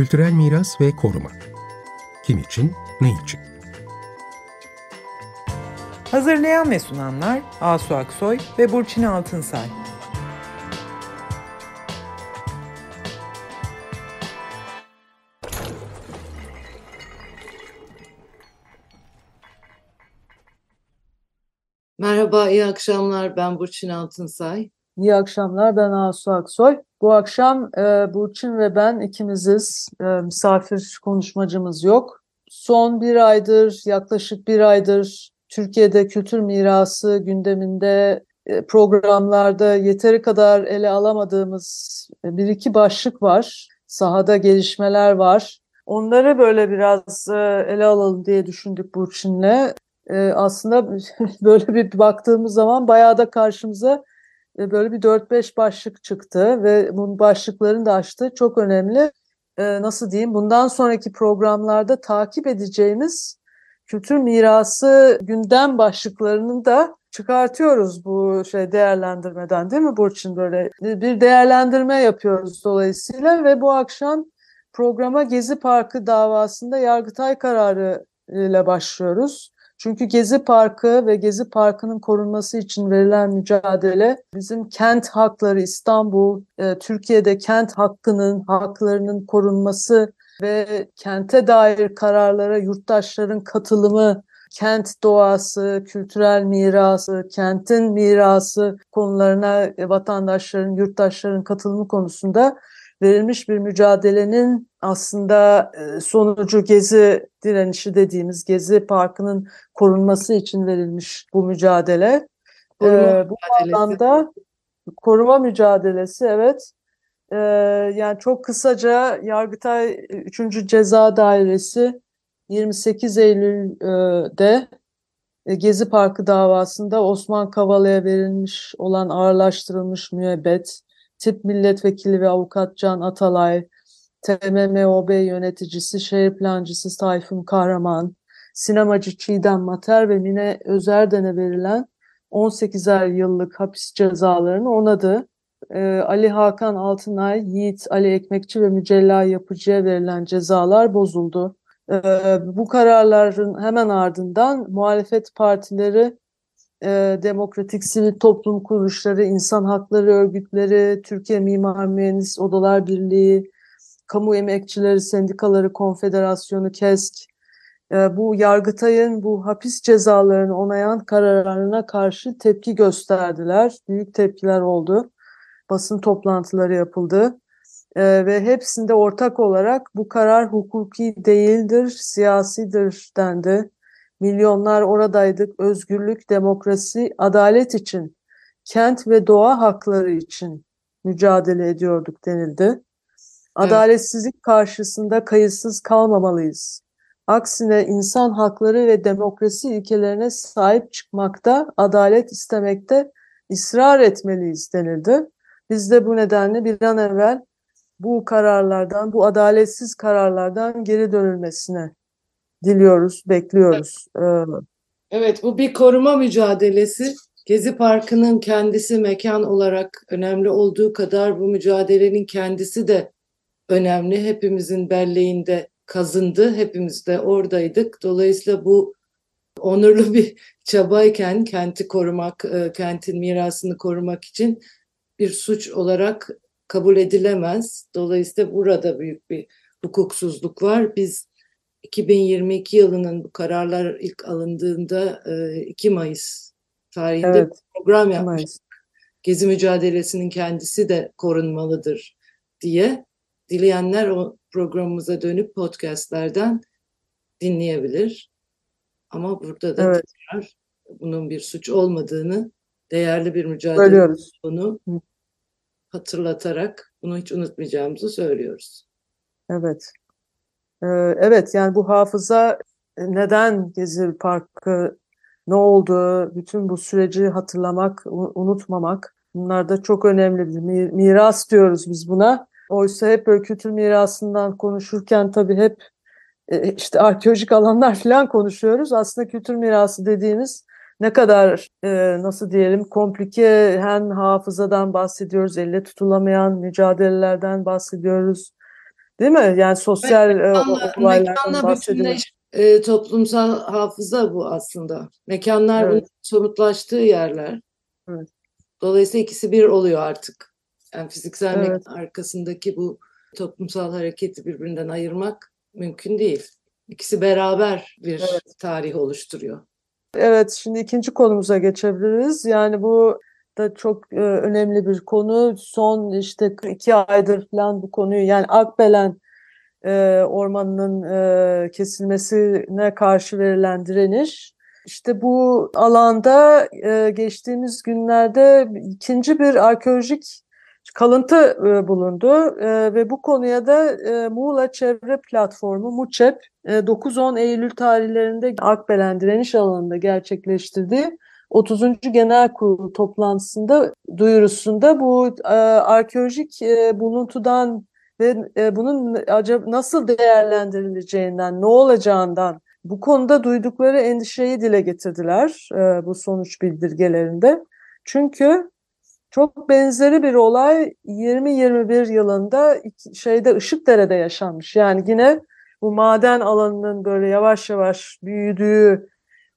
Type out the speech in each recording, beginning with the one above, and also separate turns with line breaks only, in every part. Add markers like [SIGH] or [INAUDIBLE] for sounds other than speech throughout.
Kültürel miras ve koruma. Kim için, ne için?
Hazırlayan ve sunanlar Asu Aksoy ve Burçin Altınsay.
Merhaba, iyi akşamlar. Ben Burçin Altınsay.
İyi akşamlar, ben Asu Aksoy. Bu akşam e, Burçin ve ben ikimiziz. E, misafir konuşmacımız yok. Son bir aydır, yaklaşık bir aydır Türkiye'de kültür mirası gündeminde e, programlarda yeteri kadar ele alamadığımız bir iki başlık var. Sahada gelişmeler var. Onları böyle biraz e, ele alalım diye düşündük Burçin'le. E, aslında [LAUGHS] böyle bir baktığımız zaman bayağı da karşımıza böyle bir 4-5 başlık çıktı ve bu başlıkların da açtığı çok önemli. Nasıl diyeyim? Bundan sonraki programlarda takip edeceğimiz kültür mirası gündem başlıklarını da çıkartıyoruz bu şey değerlendirmeden değil mi Burçin böyle bir değerlendirme yapıyoruz dolayısıyla ve bu akşam programa Gezi Parkı davasında Yargıtay kararı ile başlıyoruz. Çünkü Gezi Parkı ve Gezi Parkı'nın korunması için verilen mücadele bizim kent hakları İstanbul, e, Türkiye'de kent hakkının, haklarının korunması ve kente dair kararlara yurttaşların katılımı, kent doğası, kültürel mirası, kentin mirası konularına vatandaşların, yurttaşların katılımı konusunda verilmiş bir mücadelenin aslında e, sonucu Gezi direnişi dediğimiz Gezi Parkı'nın korunması için verilmiş bu mücadele. Koruma ee, bu alanda koruma mücadelesi evet. Ee, yani çok kısaca Yargıtay 3. Ceza Dairesi 28 Eylül'de e, Gezi Parkı davasında Osman Kavala'ya verilmiş olan ağırlaştırılmış müebbet Tip Milletvekili ve Avukat Can Atalay, TMMOB yöneticisi, şehir plancısı Tayfun Kahraman, sinemacı Çiğdem Mater ve Mine Özerden'e verilen 18'er yıllık hapis cezalarını onadı. Ee, Ali Hakan Altınay, Yiğit Ali Ekmekçi ve Mücella Yapıcı'ya verilen cezalar bozuldu. Ee, bu kararların hemen ardından muhalefet partileri e, demokratik sivil toplum kuruluşları, insan hakları örgütleri, Türkiye Mimar Mühendis Odalar Birliği, Kamu Emekçileri Sendikaları Konfederasyonu KESK, e, bu Yargıtay'ın bu hapis cezalarını onayan kararlarına karşı tepki gösterdiler. Büyük tepkiler oldu. Basın toplantıları yapıldı. E, ve hepsinde ortak olarak bu karar hukuki değildir, siyasidir dendi. Milyonlar oradaydık. Özgürlük, demokrasi, adalet için, kent ve doğa hakları için mücadele ediyorduk denildi. Adaletsizlik evet. karşısında kayıtsız kalmamalıyız. Aksine insan hakları ve demokrasi ilkelerine sahip çıkmakta, adalet istemekte ısrar etmeliyiz denildi. Biz de bu nedenle bir an evvel bu kararlardan, bu adaletsiz kararlardan geri dönülmesine diliyoruz, bekliyoruz.
Evet. bu bir koruma mücadelesi. Gezi Parkı'nın kendisi mekan olarak önemli olduğu kadar bu mücadelenin kendisi de önemli. Hepimizin belleğinde kazındı, hepimiz de oradaydık. Dolayısıyla bu onurlu bir çabayken kenti korumak, e, kentin mirasını korumak için bir suç olarak kabul edilemez. Dolayısıyla burada büyük bir hukuksuzluk var. Biz 2022 yılının bu kararlar ilk alındığında 2 e, Mayıs tarihinde evet, program yapmıştık. Gezi mücadelesinin kendisi de korunmalıdır diye. Dileyenler o programımıza dönüp podcastlerden dinleyebilir. Ama burada da evet. tekrar bunun bir suç olmadığını, değerli bir mücadele olduğunu hatırlatarak bunu hiç unutmayacağımızı söylüyoruz.
Evet. Ee, evet yani bu hafıza neden Gezi Parkı ne oldu, bütün bu süreci hatırlamak, unutmamak bunlar da çok önemli bir miras diyoruz biz buna. Oysa hep böyle kültür mirasından konuşurken tabii hep e, işte arkeolojik alanlar [LAUGHS] falan konuşuyoruz. Aslında kültür mirası dediğimiz ne kadar e, nasıl diyelim komplike hem hafızadan bahsediyoruz, elle tutulamayan mücadelelerden bahsediyoruz Değil mi? Yani sosyal e,
Mekanla,
olaylardan
mekanla
bahsediyor.
bütünleş, e, toplumsal hafıza bu aslında. Mekanlar
Evet.
somutlaştığı yerler.
Evet.
Dolayısıyla ikisi bir oluyor artık. Yani fiziksel
Evet.
mekan arkasındaki bu toplumsal hareketi birbirinden ayırmak mümkün değil. İkisi beraber bir
Evet.
tarih oluşturuyor.
Evet, şimdi ikinci konumuza geçebiliriz. Yani bu da çok e, önemli bir konu. Son işte iki aydır falan bu konuyu yani Akbelen e, ormanının e, kesilmesine karşı verilen direniş. İşte bu alanda e, geçtiğimiz günlerde ikinci bir arkeolojik kalıntı e, bulundu E, ve bu konuya da e, Muğla Çevre Platformu MUÇEP e, 9-10 Eylül tarihlerinde Akbelen direniş alanında gerçekleştirdiği 30. Genel Kurulu toplantısında duyurusunda bu e, arkeolojik e, buluntudan ve e, bunun acaba nasıl değerlendirileceğinden, ne olacağından bu konuda duydukları endişeyi dile getirdiler e, bu sonuç bildirgelerinde. Çünkü çok benzeri bir olay 20-21 yılında şeyde Işıkdere'de yaşanmış. Yani yine bu maden alanının böyle yavaş yavaş büyüdüğü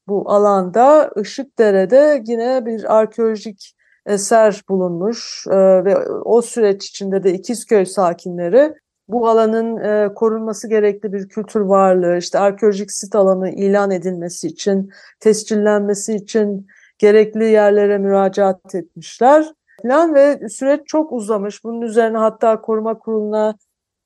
bu alanda Işıkdere'de yine bir arkeolojik eser bulunmuş Ee, ve o süreç içinde de İkizköy sakinleri bu alanın e, korunması gerekli bir kültür varlığı, işte arkeolojik sit alanı ilan edilmesi için, tescillenmesi için gerekli yerlere müracaat etmişler falan ve süreç çok uzamış. Bunun üzerine hatta koruma kuruluna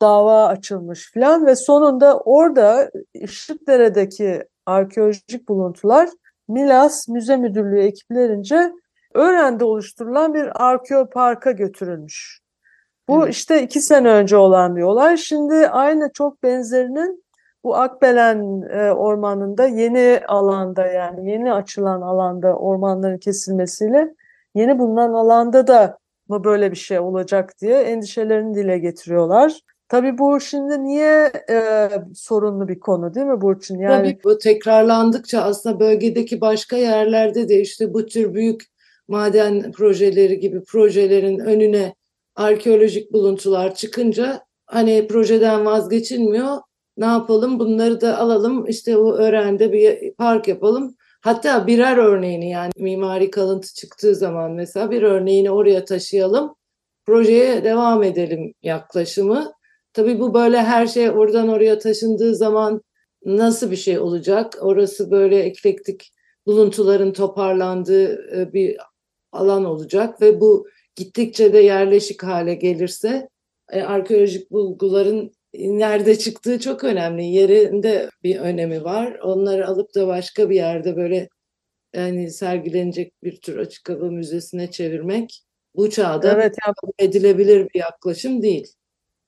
dava açılmış falan ve sonunda orada Işıkdere'deki arkeolojik buluntular Milas Müze Müdürlüğü ekiplerince Öğren'de oluşturulan bir arkeoparka götürülmüş. Bu
Evet.
işte iki sene önce olan bir olay. Şimdi aynı çok benzerinin bu Akbelen e, ormanında yeni alanda yani yeni açılan alanda ormanların kesilmesiyle yeni bulunan alanda da mı böyle bir şey olacak diye endişelerini dile getiriyorlar. Tabii bu şimdi niye e, sorunlu bir konu değil mi Burçin? Yani
Tabii bu tekrarlandıkça aslında bölgedeki başka yerlerde de işte bu tür büyük maden projeleri gibi projelerin önüne arkeolojik buluntular çıkınca hani projeden vazgeçilmiyor. Ne yapalım? Bunları da alalım. işte o öğrende bir park yapalım. Hatta birer örneğini yani mimari kalıntı çıktığı zaman mesela bir örneğini oraya taşıyalım. Projeye devam edelim yaklaşımı. Tabii bu böyle her şey oradan oraya taşındığı zaman nasıl bir şey olacak? Orası böyle eklektik buluntuların toparlandığı e, bir alan olacak ve bu gittikçe de yerleşik hale gelirse e, arkeolojik bulguların nerede çıktığı çok önemli. Yerinde bir önemi var. Onları alıp da başka bir yerde böyle yani sergilenecek bir tür açık hava müzesine çevirmek bu çağda
evet
edilebilir bir yaklaşım değil.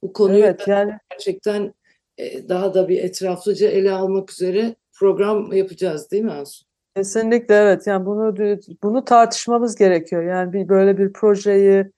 Bu konuyu
evet yani
gerçekten e, daha da bir etraflıca ele almak üzere program yapacağız değil mi Asu?
Kesinlikle evet. Yani bunu bunu tartışmamız gerekiyor. Yani bir böyle bir projeyi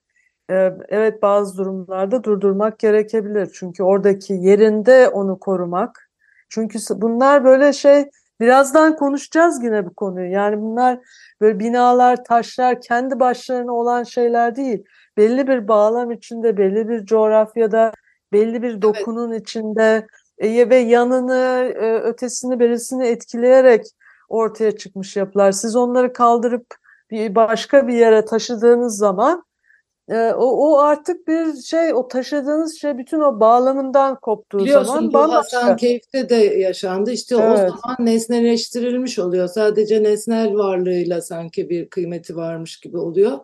e, evet bazı durumlarda durdurmak gerekebilir. Çünkü oradaki yerinde onu korumak. Çünkü bunlar böyle şey birazdan konuşacağız yine bu konuyu. Yani bunlar böyle binalar, taşlar kendi başlarına olan şeyler değil. Belli bir bağlam içinde, belli bir coğrafyada, belli bir dokunun içinde e, ve yanını, e, ötesini, berisini etkileyerek ortaya çıkmış yapılar. Siz onları kaldırıp bir başka bir yere taşıdığınız zaman e, o, o artık bir şey, o taşıdığınız şey bütün o bağlamından koptuğu
Biliyorsun
zaman
bu
bambaşka.
Hasankeyf'te de yaşandı. İşte o
Evet.
zaman nesneleştirilmiş oluyor. Sadece nesnel varlığıyla sanki bir kıymeti varmış gibi oluyor.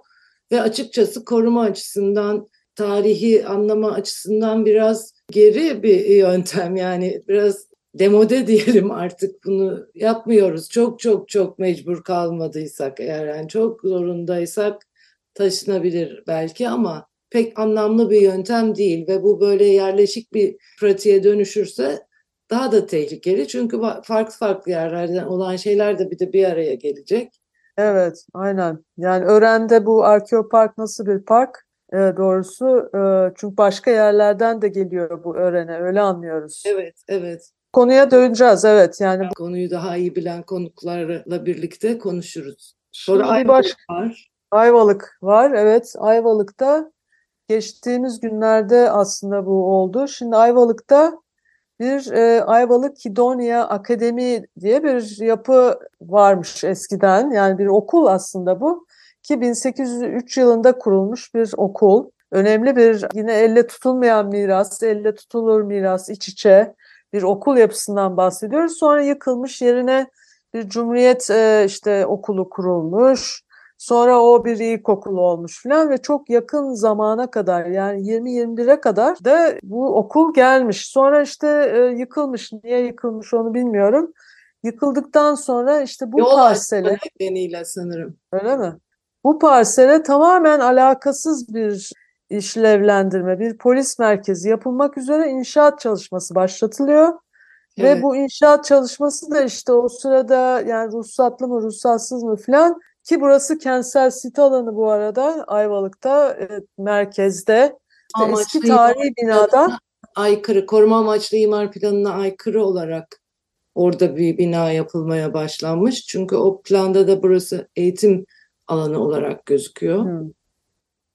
Ve açıkçası koruma açısından, tarihi anlama açısından biraz geri bir yöntem. Yani biraz demode [LAUGHS] diyelim artık bunu yapmıyoruz. Çok çok çok mecbur kalmadıysak eğer yani çok zorundaysak taşınabilir belki ama pek anlamlı bir yöntem değil ve bu böyle yerleşik bir pratiğe dönüşürse daha da tehlikeli. Çünkü farklı farklı yerlerden olan şeyler de bir de bir araya gelecek.
Evet, aynen. Yani Ören'de bu Arkeopark nasıl bir park? E, doğrusu e, çünkü başka yerlerden de geliyor bu Ören'e, öyle anlıyoruz.
Evet, evet.
Konuya döneceğiz, evet. Yani
Konuyu daha iyi bilen konuklarla birlikte konuşuruz.
şimdi
Sonra
bir başka
var.
Ayvalık var, evet. Ayvalık'ta geçtiğimiz günlerde aslında bu oldu. Şimdi Ayvalık'ta bir e, Ayvalık Kidonia Akademi diye bir yapı varmış eskiden. Yani bir okul aslında bu. Ki 1803 yılında kurulmuş bir okul. Önemli bir yine elle tutulmayan miras, elle tutulur miras iç içe bir okul yapısından bahsediyoruz. Sonra yıkılmış yerine bir cumhuriyet e, işte okulu kurulmuş. Sonra o bir ilkokul olmuş falan ve çok yakın zamana kadar yani 20-21'e kadar da bu okul gelmiş. Sonra işte e, yıkılmış. Niye yıkılmış onu bilmiyorum. Yıkıldıktan sonra işte bu
Yol
parsele
nedeniyle sanırım.
öyle mi? Bu parsele tamamen alakasız bir işlevlendirme, bir polis merkezi yapılmak üzere inşaat çalışması başlatılıyor.
Evet.
Ve bu inşaat çalışması da işte o sırada yani ruhsatlı mı ruhsatsız mı falan ki burası kentsel sit alanı bu arada Ayvalık'ta e, merkezde İşte
Amaçlı
eski tarihi binada
aykırı, koruma amaçlı imar planına aykırı olarak orada bir bina yapılmaya başlanmış. Çünkü o planda da burası eğitim alanı olarak gözüküyor.
Hmm.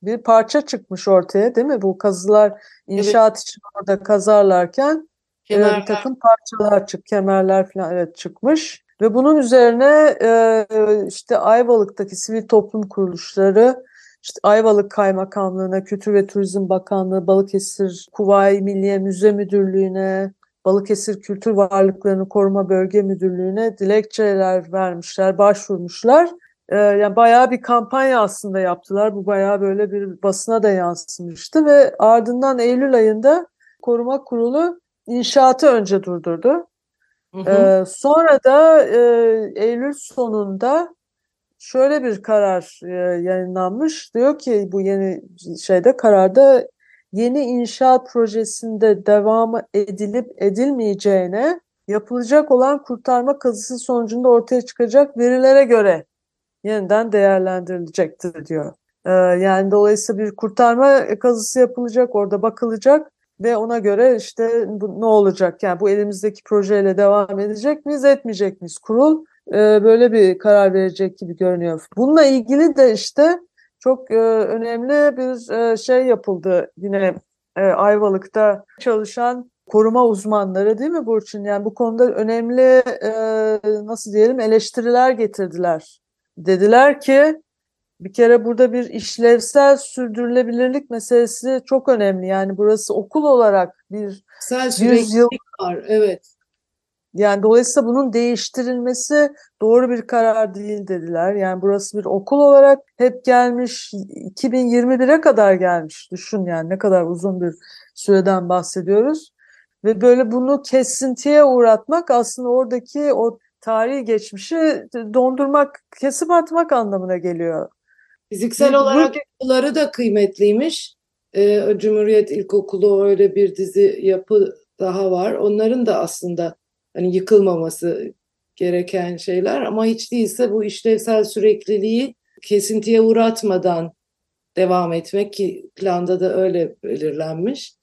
bir parça çıkmış ortaya değil mi? Bu kazılar inşaat için orada kazarlarken e, bir takım parçalar çık, kemerler falan evet çıkmış. Ve bunun üzerine e, işte Ayvalık'taki sivil toplum kuruluşları, işte Ayvalık Kaymakamlığı'na, Kültür ve Turizm Bakanlığı, Balıkesir Kuvayi Milliye Müze Müdürlüğü'ne, Balıkesir Kültür Varlıklarını Koruma Bölge Müdürlüğü'ne dilekçeler vermişler, başvurmuşlar. E, yani bayağı bir kampanya aslında yaptılar. Bu bayağı böyle bir basına da yansımıştı ve ardından Eylül ayında Koruma Kurulu inşaatı önce durdurdu.
Hı
sonra da e, Eylül sonunda şöyle bir karar e, yayınlanmış. Diyor ki bu yeni şeyde kararda yeni inşaat projesinde devam edilip edilmeyeceğine yapılacak olan kurtarma kazısı sonucunda ortaya çıkacak verilere göre yeniden değerlendirilecektir diyor. Ee, yani dolayısıyla bir kurtarma kazısı yapılacak, orada bakılacak ve ona göre işte bu ne olacak? Yani bu elimizdeki projeyle devam edecek miyiz, etmeyecek miyiz? Kurul e, böyle bir karar verecek gibi görünüyor. Bununla ilgili de işte çok e, önemli bir e, şey yapıldı yine e, Ayvalık'ta çalışan koruma uzmanları değil mi Burçin? Yani bu konuda önemli e, nasıl diyelim eleştiriler getirdiler. Dediler ki bir kere burada bir işlevsel sürdürülebilirlik meselesi çok önemli. Yani burası okul olarak bir
Sel
yüz
süreklilik
yıl
var. Evet.
yani dolayısıyla bunun değiştirilmesi doğru bir karar değil dediler. Yani burası bir okul olarak hep gelmiş 2021'e kadar gelmiş. Düşün yani ne kadar uzun bir süreden bahsediyoruz. Ve böyle bunu kesintiye uğratmak aslında oradaki o tarihi geçmişi dondurmak, kesip atmak anlamına geliyor.
Fiziksel olarak okulları da kıymetliymiş. Ee, Cumhuriyet İlkokulu öyle bir dizi yapı daha var. Onların da aslında hani yıkılmaması gereken şeyler ama hiç değilse bu işlevsel sürekliliği kesintiye uğratmadan devam etmek ki planda da öyle belirlenmiş.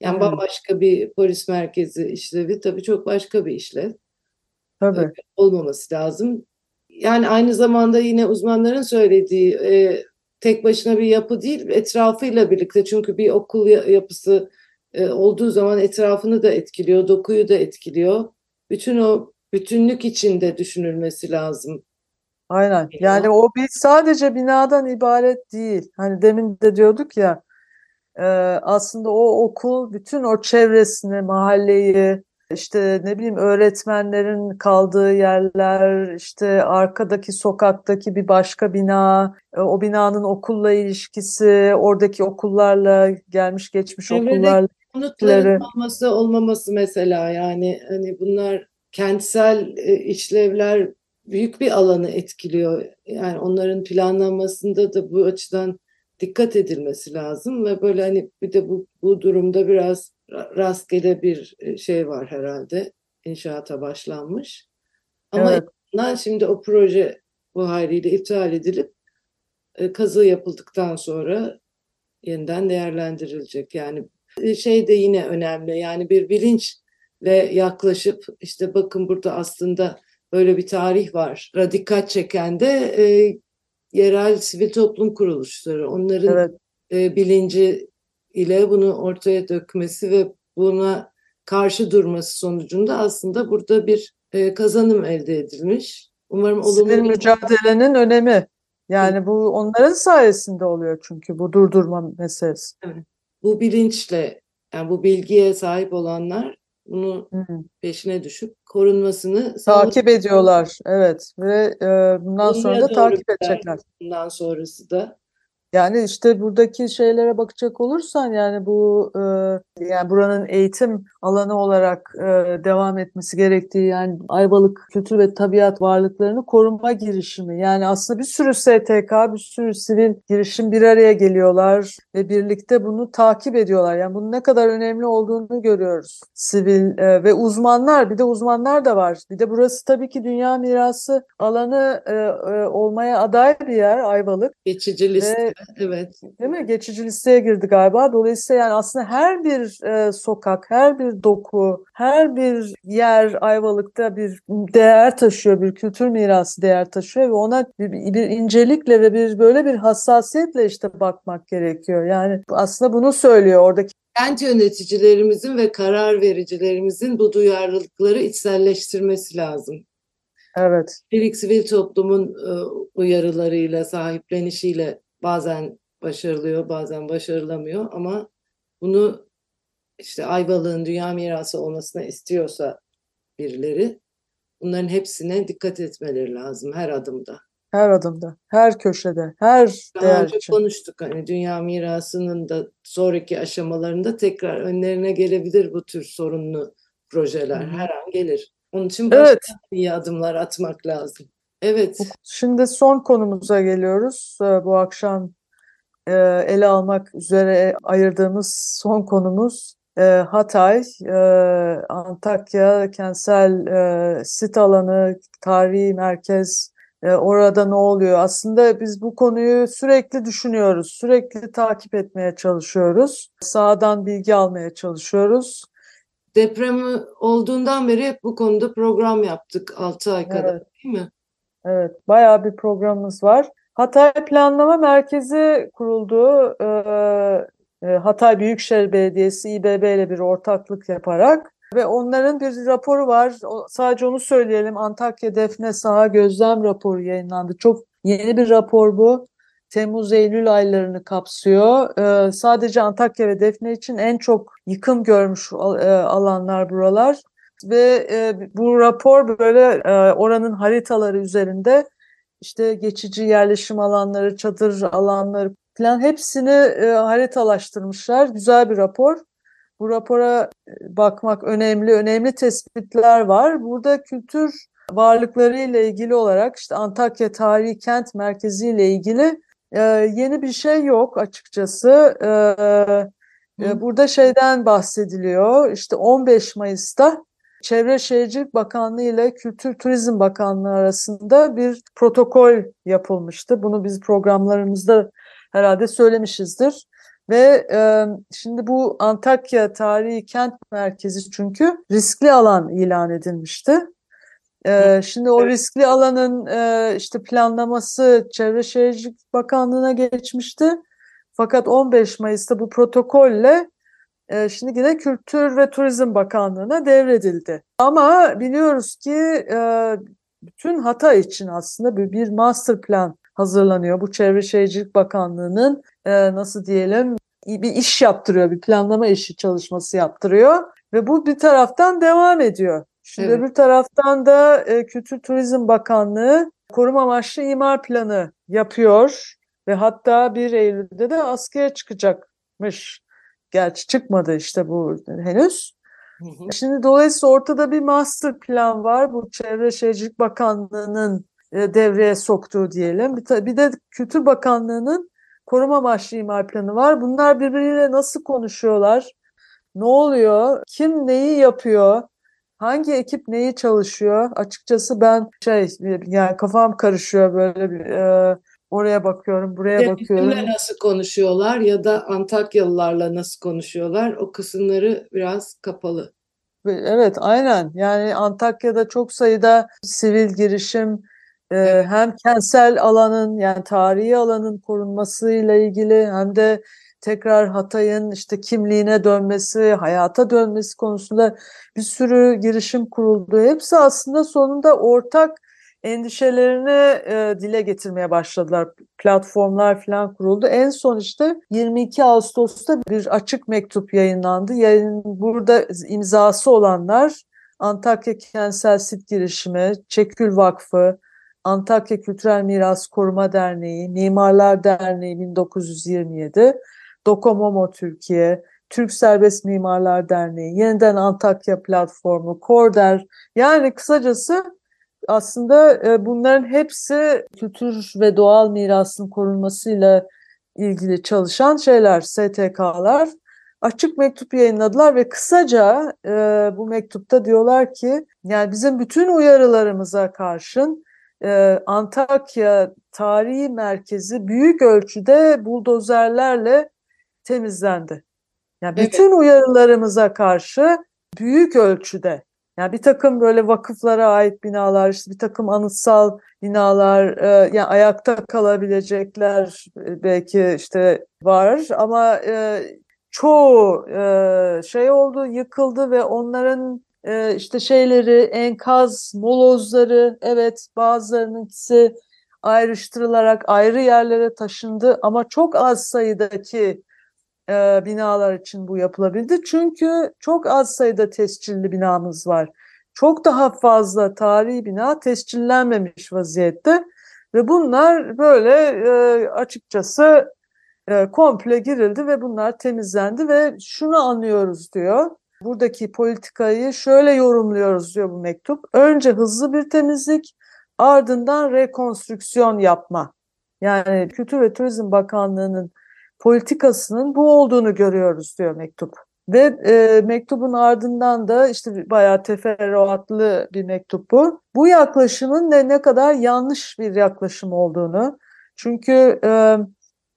Yani
Hmm.
bambaşka bir polis merkezi işlevi tabii çok başka bir işlev
Tabii.
olmaması lazım. Yani aynı zamanda yine uzmanların söylediği e, tek başına bir yapı değil, etrafıyla birlikte. Çünkü bir okul ya- yapısı e, olduğu zaman etrafını da etkiliyor, dokuyu da etkiliyor. Bütün o bütünlük içinde düşünülmesi lazım.
Aynen.
Ya.
Yani o bir sadece binadan ibaret değil. Hani demin de diyorduk ya e, aslında o okul bütün o çevresini, mahalleyi, işte ne bileyim öğretmenlerin kaldığı yerler, işte arkadaki sokaktaki bir başka bina, e, o binanın okulla ilişkisi, oradaki okullarla gelmiş geçmiş
Çevredeki
okullarla
Konutların olması olmaması mesela yani hani bunlar kentsel e, işlevler büyük bir alanı etkiliyor. Yani onların planlanmasında da bu açıdan dikkat edilmesi lazım ve böyle hani bir de bu, bu durumda biraz ra- rastgele bir e, şey var herhalde. İnşaata başlanmış. Ama
Evet.
şimdi o proje bu haliyle iptal edilip e, kazı yapıldıktan sonra yeniden değerlendirilecek. Yani e, şey de yine önemli. Yani bir bilinçle yaklaşıp işte bakın burada aslında böyle bir tarih var. Dikkat çeken de e, yerel sivil toplum kuruluşları. Onların
Evet.
e, bilinci ile bunu ortaya dökmesi ve buna karşı durması sonucunda aslında burada bir e, kazanım elde edilmiş. Umarım olumlu bir
mücadelenin önemi. Yani bu onların sayesinde oluyor çünkü bu durdurma meselesi.
bu bilinçle yani bu bilgiye sahip olanlar bunu
Hı.
peşine düşüp korunmasını
Takip ediyorlar. Evet ve e, bundan sonra da takip edecekler.
Bundan sonrası da
Yani işte buradaki şeylere bakacak olursan yani bu e, yani buranın eğitim alanı olarak e, devam etmesi gerektiği yani Ayvalık kültür ve tabiat varlıklarını koruma girişimi. Yani aslında bir sürü STK, bir sürü sivil girişim bir araya geliyorlar ve birlikte bunu takip ediyorlar. Yani bunun ne kadar önemli olduğunu görüyoruz. Sivil e, ve uzmanlar, bir de uzmanlar da var. Bir de burası tabii ki dünya mirası alanı e, e, olmaya aday bir yer Ayvalık.
geçici liste
Ve [LAUGHS]
evet
Değil mi? Geçici listeye girdi galiba. Dolayısıyla yani aslında her bir e, sokak, her bir doku, her bir yer Ayvalık'ta bir değer taşıyor, bir kültür mirası değer taşıyor ve ona bir, bir incelikle ve bir böyle bir hassasiyetle işte bakmak gerekiyor. Yani aslında bunu söylüyor oradaki.
kent yöneticilerimizin ve karar vericilerimizin bu duyarlılıkları içselleştirmesi lazım.
Evet,
Çelik sivil toplumun e, uyarılarıyla, sahiplenişiyle bazen başarılıyor, bazen başarılamıyor ama bunu işte Ayvalık'ın dünya mirası olmasını istiyorsa birileri bunların hepsine dikkat etmeleri lazım her adımda.
her adımda, her köşede, her
Daha
değer
önce
için.
konuştuk hani dünya mirasının da sonraki aşamalarında tekrar önlerine gelebilir bu tür sorunlu projeler.
Hı.
Her an gelir. Onun için başka
Evet.
iyi adımlar atmak lazım. Evet.
Şimdi son konumuza geliyoruz. Ee, Bu akşam e, ele almak üzere ayırdığımız son konumuz e, Hatay, e, Antakya kentsel sit alanı, tarihi merkez. Orada ne oluyor? Aslında biz bu konuyu sürekli düşünüyoruz, sürekli takip etmeye çalışıyoruz. Sahadan bilgi almaya çalışıyoruz.
Depremi olduğundan beri hep bu konuda program yaptık 6 ay kadar
Evet.
değil mi?
Evet, bayağı bir programımız var. Hatay Planlama Merkezi kuruldu. Ee, e, Hatay Büyükşehir Belediyesi İBB ile bir ortaklık yaparak ve onların bir raporu var. Sadece onu söyleyelim. Antakya Defne Saha Gözlem raporu yayınlandı. Çok yeni bir rapor bu. Temmuz-Eylül aylarını kapsıyor. Ee, sadece Antakya ve Defne için en çok yıkım görmüş al- e, alanlar buralar ve e, bu rapor böyle e, oranın haritaları üzerinde işte geçici yerleşim alanları, çadır alanları falan hepsini e, haritalaştırmışlar. Güzel bir rapor. Bu rapora e, bakmak önemli, önemli tespitler var. Burada kültür varlıkları ile ilgili olarak işte Antakya Tarihi Kent Merkezi ile ilgili e, yeni bir şey yok açıkçası. E, e, burada şeyden bahsediliyor. İşte 15 Mayıs'ta Çevre Şehircilik Bakanlığı ile Kültür Turizm Bakanlığı arasında bir protokol yapılmıştı. Bunu biz programlarımızda herhalde söylemişizdir. Ve e, şimdi bu Antakya Tarihi Kent Merkezi çünkü riskli alan ilan edilmişti. E, şimdi o riskli alanın e, işte planlaması Çevre Şehircilik Bakanlığı'na geçmişti. Fakat 15 Mayıs'ta bu protokolle e, şimdi yine Kültür ve Turizm Bakanlığı'na devredildi. Ama biliyoruz ki e, bütün Hatay için aslında bir, bir master plan hazırlanıyor. Bu Çevre Şehircilik Bakanlığı'nın e, nasıl diyelim bir iş yaptırıyor, bir planlama işi çalışması yaptırıyor ve bu bir taraftan devam ediyor. Şimdi
Evet.
öbür taraftan da e, Kültür Turizm Bakanlığı koruma amaçlı imar planı yapıyor ve hatta 1 Eylül'de de askıya çıkacakmış. Gerçi çıkmadı işte bu henüz.
Hı hı.
Şimdi dolayısıyla ortada bir master plan var. Bu Çevre Şehircilik Bakanlığı'nın e, devreye soktuğu diyelim. Bir, bir de Kültür Bakanlığı'nın koruma amaçlı imar planı var. Bunlar birbiriyle nasıl konuşuyorlar? Ne oluyor? Kim neyi yapıyor? Hangi ekip neyi çalışıyor? Açıkçası ben şey yani kafam karışıyor böyle bir e, oraya bakıyorum, buraya
Ya
bakıyorum.
bizimle nasıl konuşuyorlar ya da Antakyalılarla nasıl konuşuyorlar o kısımları biraz kapalı.
Ve Evet, aynen. Yani Antakya'da çok sayıda sivil girişim e, hem kentsel alanın yani tarihi alanın korunmasıyla ilgili hem de tekrar Hatay'ın işte kimliğine dönmesi, hayata dönmesi konusunda bir sürü girişim kuruldu. Hepsi aslında sonunda ortak endişelerini e, dile getirmeye başladılar. Platformlar falan kuruldu. En son işte 22 Ağustos'ta bir açık mektup yayınlandı. Yayın burada imzası olanlar Antakya Kentsel Sit Girişimi, Çekül Vakfı, Antakya Kültürel Miras Koruma Derneği, Mimarlar Derneği 1927, Dokomomo Türkiye, Türk Serbest Mimarlar Derneği, Yeniden Antakya Platformu, Korder yani kısacası aslında e, bunların hepsi kültür ve doğal mirasın korunmasıyla ilgili çalışan şeyler, STK'lar açık mektup yayınladılar ve kısaca e, bu mektupta diyorlar ki yani bizim bütün uyarılarımıza karşın e, Antakya tarihi merkezi büyük ölçüde buldozerlerle temizlendi. Yani bütün evet. uyarılarımıza karşı büyük ölçüde yani bir takım böyle vakıflara ait binalar, işte bir takım anıtsal binalar, e, yani ayakta kalabilecekler e, belki işte var ama e, çoğu e, şey oldu, yıkıldı ve onların e, işte şeyleri, enkaz, molozları, evet bazılarınınkisi ayrıştırılarak ayrı yerlere taşındı ama çok az sayıdaki e, binalar için bu yapılabildi. Çünkü çok az sayıda tescilli binamız var. Çok daha fazla tarihi bina tescillenmemiş vaziyette ve bunlar böyle e, açıkçası e, komple girildi ve bunlar temizlendi ve şunu anlıyoruz diyor. Buradaki politikayı şöyle yorumluyoruz diyor bu mektup. Önce hızlı bir temizlik, ardından rekonstrüksiyon yapma. Yani Kültür ve Turizm Bakanlığı'nın politikasının bu olduğunu görüyoruz diyor mektup. Ve e, mektubun ardından da işte bayağı teferruatlı bir mektup bu. Bu yaklaşımın ne, ne kadar yanlış bir yaklaşım olduğunu. Çünkü e,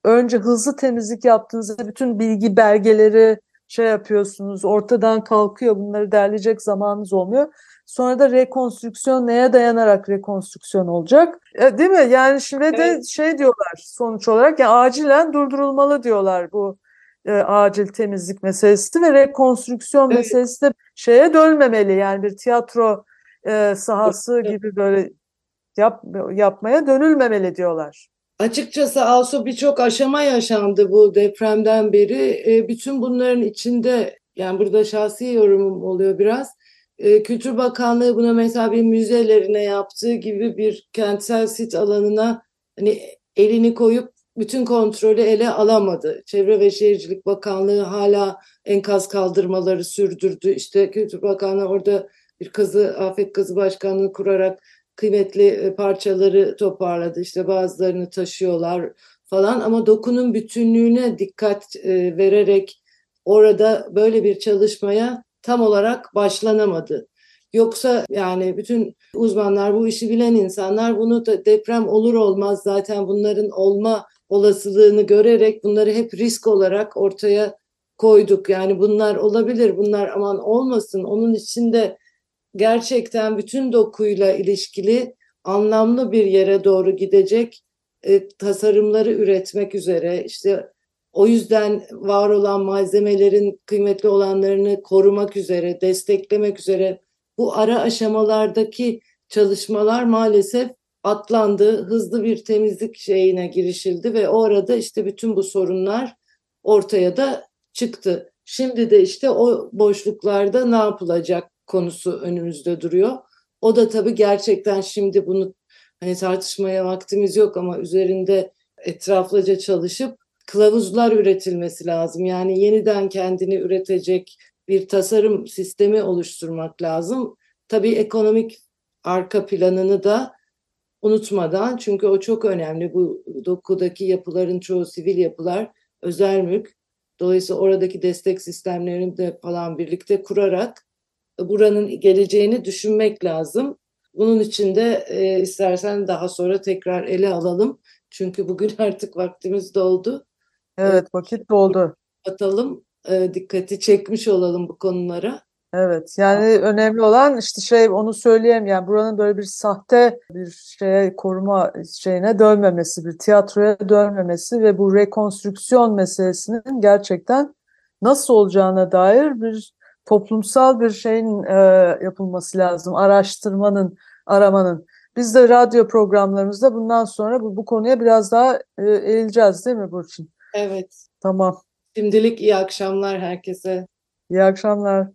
önce hızlı temizlik yaptığınızda bütün bilgi belgeleri şey yapıyorsunuz, ortadan kalkıyor. Bunları derleyecek zamanınız olmuyor. Sonra da rekonstrüksiyon neye dayanarak rekonstrüksiyon olacak? E, değil mi? Yani şimdi evet. de şey diyorlar sonuç olarak yani acilen durdurulmalı diyorlar bu e, acil temizlik meselesi ve rekonstrüksiyon evet. meselesi de şeye dönmemeli. Yani bir tiyatro e, sahası evet. gibi böyle yap, yapmaya dönülmemeli diyorlar.
Açıkçası Asu birçok aşama yaşandı bu depremden beri. E, bütün bunların içinde yani burada şahsi yorumum oluyor biraz e, Kültür Bakanlığı buna mesela bir müzelerine yaptığı gibi bir kentsel sit alanına hani elini koyup bütün kontrolü ele alamadı. Çevre ve Şehircilik Bakanlığı hala enkaz kaldırmaları sürdürdü. İşte Kültür Bakanlığı orada bir kazı, afet kazı başkanlığı kurarak kıymetli e, parçaları toparladı. İşte bazılarını taşıyorlar falan ama dokunun bütünlüğüne dikkat e, vererek orada böyle bir çalışmaya tam olarak başlanamadı. Yoksa yani bütün uzmanlar, bu işi bilen insanlar bunu da deprem olur olmaz zaten bunların olma olasılığını görerek bunları hep risk olarak ortaya koyduk. Yani bunlar olabilir, bunlar aman olmasın. Onun içinde gerçekten bütün dokuyla ilişkili anlamlı bir yere doğru gidecek e, tasarımları üretmek üzere işte o yüzden var olan malzemelerin kıymetli olanlarını korumak üzere, desteklemek üzere bu ara aşamalardaki çalışmalar maalesef atlandı. Hızlı bir temizlik şeyine girişildi ve o arada işte bütün bu sorunlar ortaya da çıktı. Şimdi de işte o boşluklarda ne yapılacak konusu önümüzde duruyor. O da tabii gerçekten şimdi bunu hani tartışmaya vaktimiz yok ama üzerinde etraflıca çalışıp kılavuzlar üretilmesi lazım. Yani yeniden kendini üretecek bir tasarım sistemi oluşturmak lazım. Tabii ekonomik arka planını da unutmadan çünkü o çok önemli. Bu dokudaki yapıların çoğu sivil yapılar, özel mülk. Dolayısıyla oradaki destek sistemlerini de falan birlikte kurarak buranın geleceğini düşünmek lazım. Bunun için de e, istersen daha sonra tekrar ele alalım. Çünkü bugün [LAUGHS] artık vaktimiz doldu.
Evet vakit doldu.
Atalım, e, dikkati çekmiş olalım bu konulara.
Evet yani önemli olan işte şey onu söyleyeyim yani buranın böyle bir sahte bir şeye koruma şeyine dönmemesi, bir tiyatroya dönmemesi ve bu rekonstrüksiyon meselesinin gerçekten nasıl olacağına dair bir toplumsal bir şeyin e, yapılması lazım. Araştırmanın, aramanın. Biz de radyo programlarımızda bundan sonra bu, bu konuya biraz daha e, eğileceğiz değil mi Burçin?
Evet.
Tamam.
Şimdilik iyi akşamlar herkese.
İyi akşamlar.